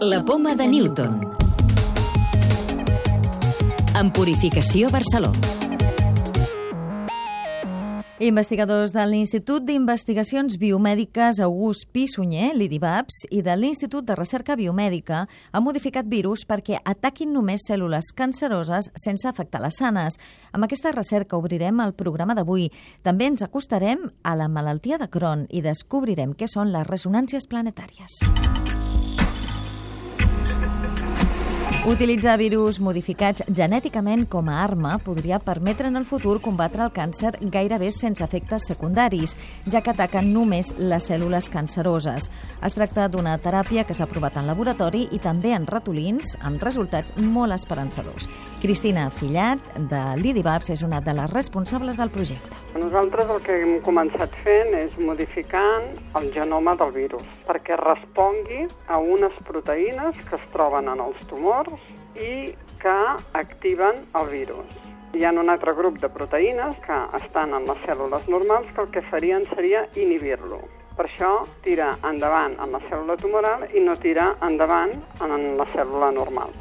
La poma de Newton. En Purificació Barceló. Investigadors de l'Institut d'Investigacions Biomèdiques August Pi Sunyer, l'IDIVAPS, i de l'Institut de Recerca Biomèdica han modificat virus perquè ataquin només cèl·lules canceroses sense afectar les sanes. Amb aquesta recerca obrirem el programa d'avui. També ens acostarem a la malaltia de Crohn i descobrirem què són les ressonàncies planetàries. Utilitzar virus modificats genèticament com a arma podria permetre en el futur combatre el càncer gairebé sense efectes secundaris, ja que ataquen només les cèl·lules canceroses. Es tracta d'una teràpia que s'ha provat en laboratori i també en ratolins, amb resultats molt esperançadors. Cristina Fillat, de l'IDIVAPS, és una de les responsables del projecte. Nosaltres el que hem començat fent és modificant el genoma del virus perquè respongui a unes proteïnes que es troben en els tumors i que activen el virus. Hi ha un altre grup de proteïnes que estan en les cèl·lules normals que el que farien seria inhibir-lo. Per això tira endavant en la cèl·lula tumoral i no tira endavant en la cèl·lula normal.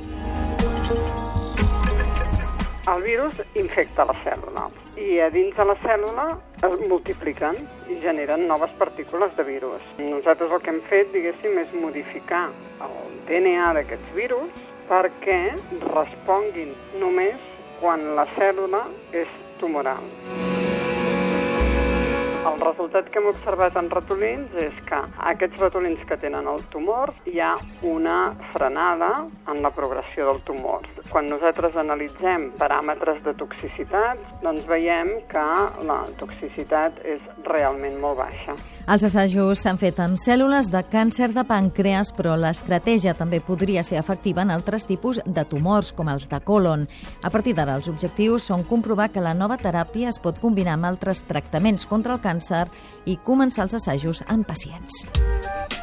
El virus infecta la cèl·lula i a dins de la cèl·lula es multipliquen i generen noves partícules de virus. Nosaltres el que hem fet, diguéssim, és modificar el DNA d'aquests virus perquè responguin només quan la cèl·lula és tumoral. El resultat que hem observat en ratolins és que aquests ratolins que tenen el tumor hi ha una frenada en la progressió del tumor. Quan nosaltres analitzem paràmetres de toxicitat, doncs veiem que la toxicitat és realment molt baixa. Els assajos s'han fet amb cèl·lules de càncer de pàncreas, però l'estratègia també podria ser efectiva en altres tipus de tumors, com els de colon. A partir d'ara, els objectius són comprovar que la nova teràpia es pot combinar amb altres tractaments contra el càncer càncer i començar els assajos en pacients.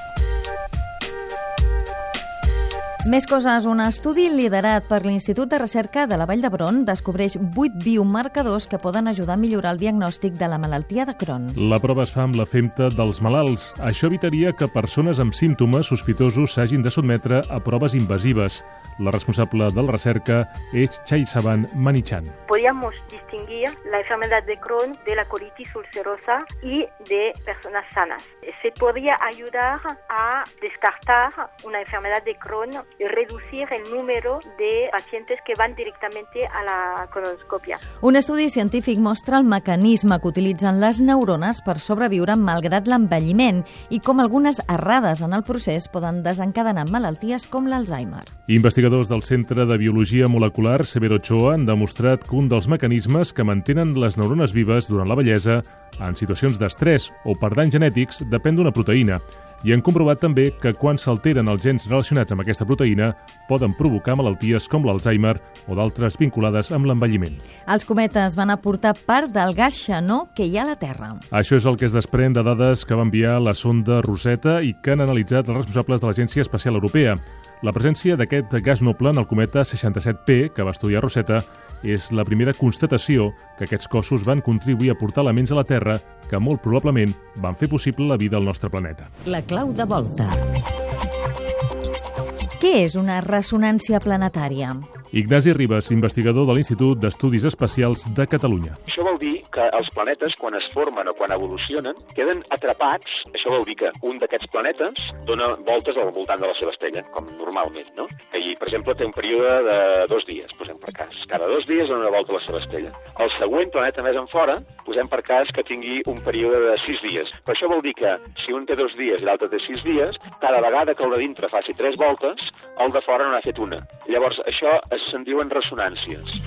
Més coses. Un estudi liderat per l'Institut de Recerca de la Vall d'Hebron descobreix 8 biomarcadors que poden ajudar a millorar el diagnòstic de la malaltia de Crohn. La prova es fa amb la femta dels malalts. Això evitaria que persones amb símptomes sospitosos s'hagin de sotmetre a proves invasives. La responsable de la recerca és Chaisaban Manichan. Podíamos distinguir la enfermedad de Crohn de la colitis ulcerosa y de personas sanas. Se podría ayudar a descartar una enfermedad de Crohn reducir el número de pacientes que van directamente a la colonoscopia. Un estudi científic mostra el mecanisme que utilitzen les neurones per sobreviure malgrat l'envelliment i com algunes errades en el procés poden desencadenar malalties com l'Alzheimer. Investigadors del Centre de Biologia Molecular Severo Ochoa han demostrat que un dels mecanismes que mantenen les neurones vives durant la bellesa en situacions d'estrès o per danys genètics depèn d'una proteïna i han comprovat també que quan s'alteren els gens relacionats amb aquesta proteïna poden provocar malalties com l'Alzheimer o d'altres vinculades amb l'envelliment. Els cometes van aportar part del gas xenó que hi ha a la Terra. Això és el que es desprèn de dades que va enviar la sonda Rosetta i que han analitzat els responsables de l'Agència Espacial Europea. La presència d'aquest gas noble en el cometa 67P, que va estudiar Rosetta, és la primera constatació que aquests cossos van contribuir a portar elements a la Terra que molt probablement van fer possible la vida al nostre planeta. La clau de volta. Què és una ressonància planetària? Ignasi Ribas, investigador de l'Institut d'Estudis Espacials de Catalunya. Això vol dir que els planetes, quan es formen o quan evolucionen, queden atrapats. Això vol dir que un d'aquests planetes dona voltes al voltant de la seva estrella, com normalment, no? I, per exemple, té un període de dos dies, posem per cas. Cada dos dies dona una volta a la seva estrella. El següent planeta més en fora, posem per cas que tingui un període de sis dies. Però això vol dir que si un té dos dies i l'altre té sis dies, cada vegada que el de dintre faci tres voltes, el de fora n'ha fet una. Llavors, això se'n diuen ressonàncies.